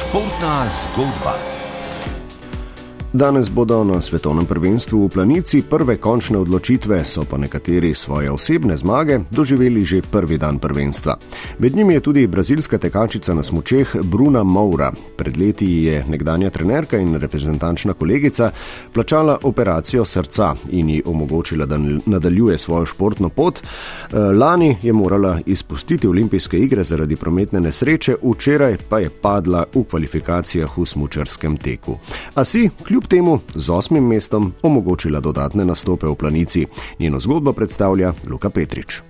Sport nas Goldbach. Danes bodo na svetovnem prvenstvu v planici prve končne odločitve, so pa nekateri svoje osebne zmage doživeli že prvi dan prvenstva. Med njimi je tudi brazilska tekačica na smočeh Bruna Moura. Pred leti je nekdanja trenerka in reprezentančna kolegica plačala operacijo srca in ji omogočila, da nadaljuje svojo športno pot. Eh, lani je morala izpustiti olimpijske igre zaradi prometne nesreče, včeraj pa je padla v kvalifikacijah v smočarskem teku. A si, kljub kljub temu z osmim mestom omogočila dodatne nastope v planici. Njeno zgodbo predstavlja Luka Petrič.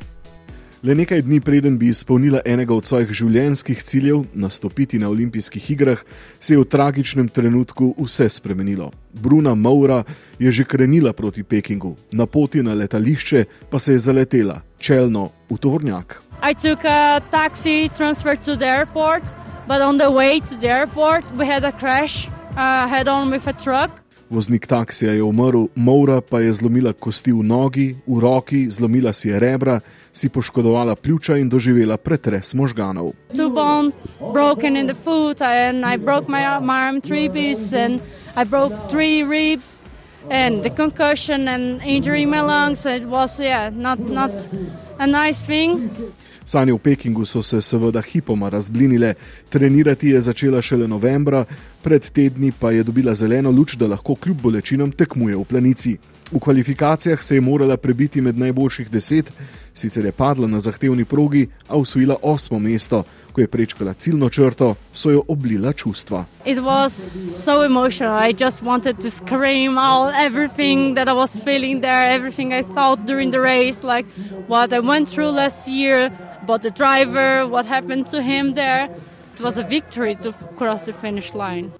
Le nekaj dni preden bi izpolnila enega od svojih življenjskih ciljev, nastopiti na olimpijskih igrah, se je v tragičnem trenutku vse spremenilo. Bruna Maura je že krenila proti Pekingu, na poti na letališče pa se je zaletela čelno v tovornjak. I took a taxi transfer to the airport, but on the way to the airport we had a crash uh, Voznik taksija je umrl, Moura pa je zlomila kosti v nogi, v roki, zlomila si je rebra, si poškodovala pljuča in doživela pretres možganov. And the concussion and injury in my lungs, it was, yeah, not, not a nice thing. Sanje v Pekingu so se seveda hipoma razblinile, trenirati je začela šele novembra, pred tedni pa je dobila zeleno luč, da lahko kljub bolečinam tekmuje v planici. V kvalifikacijah se je morala prebiti med najboljših deset, sicer je padla na zahtevni progi, a usvojila osmo mesto. Ko je prečkala ciljno črto, so jo oblila čustva. Bilo je zelo emocionalno, želela sem skrbeti vse, kar sem čutila tam, vse, kar sem mislila tekom race, like what I went through last year, about the driver, what happened to him there.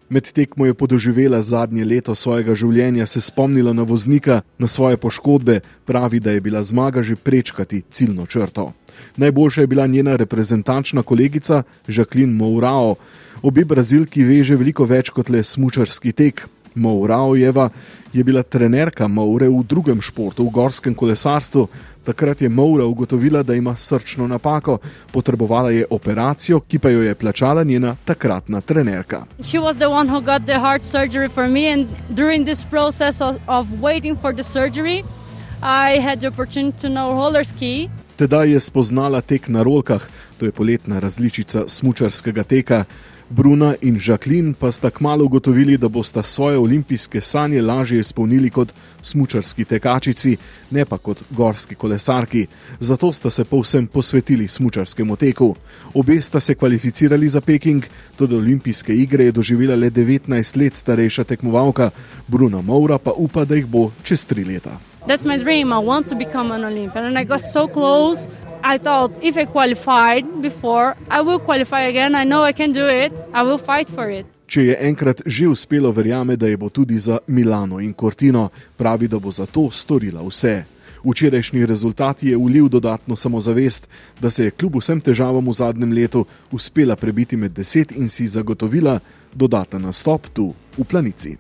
Med tekmo je podoživela zadnje leto svojega življenja, se spomnila na voznika, na svoje poškodbe, pravi, da je bila zmaga že prečkati ciljno črto. Najboljša je bila njena reprezentančna kolegica Jacqueline Mourao. Obi brazilki veže veliko več kot le smučarski tek. Mouraojeva je bila trenerka Moure v drugem športu, v gorskem kolesarstvu. Takrat je Moura ugotovila, da ima srčno napako, potrebovala je operacijo, ki pa jo je plačala njena takratna trenerka. Tedaj je spoznala tek na rolkah, to je poletna različica smučarskega teka. Bruna in Žaklin pa sta kmalo ugotovili, da bosta svoje olimpijske sanje lažje izpolnili kot smučarski tekačici, ne pa kot gorski kolesarki. Zato sta se povsem posvetili smučarskemu teku. Obe sta se kvalificirali za Peking, tudi olimpijske igre je doživela le 19 let starejša tekmovalka, Bruna Moura pa upa, da jih bo čez tri leta. That's my dream. I want to become an Olympian. And I got so close. I thought if I qualified before, I will qualify again. I know I can do it. I will fight for it. Če je enkrat že uspelo, verjame, da je bo tudi za Milano in Cortino, pravi, da bo za to storila vse. Včerajšnji rezultat je ulil dodatno samozavest, da se je kljub vsem težavam v zadnjem letu uspela prebiti med deset in si zagotovila dodaten nastop tu v planici.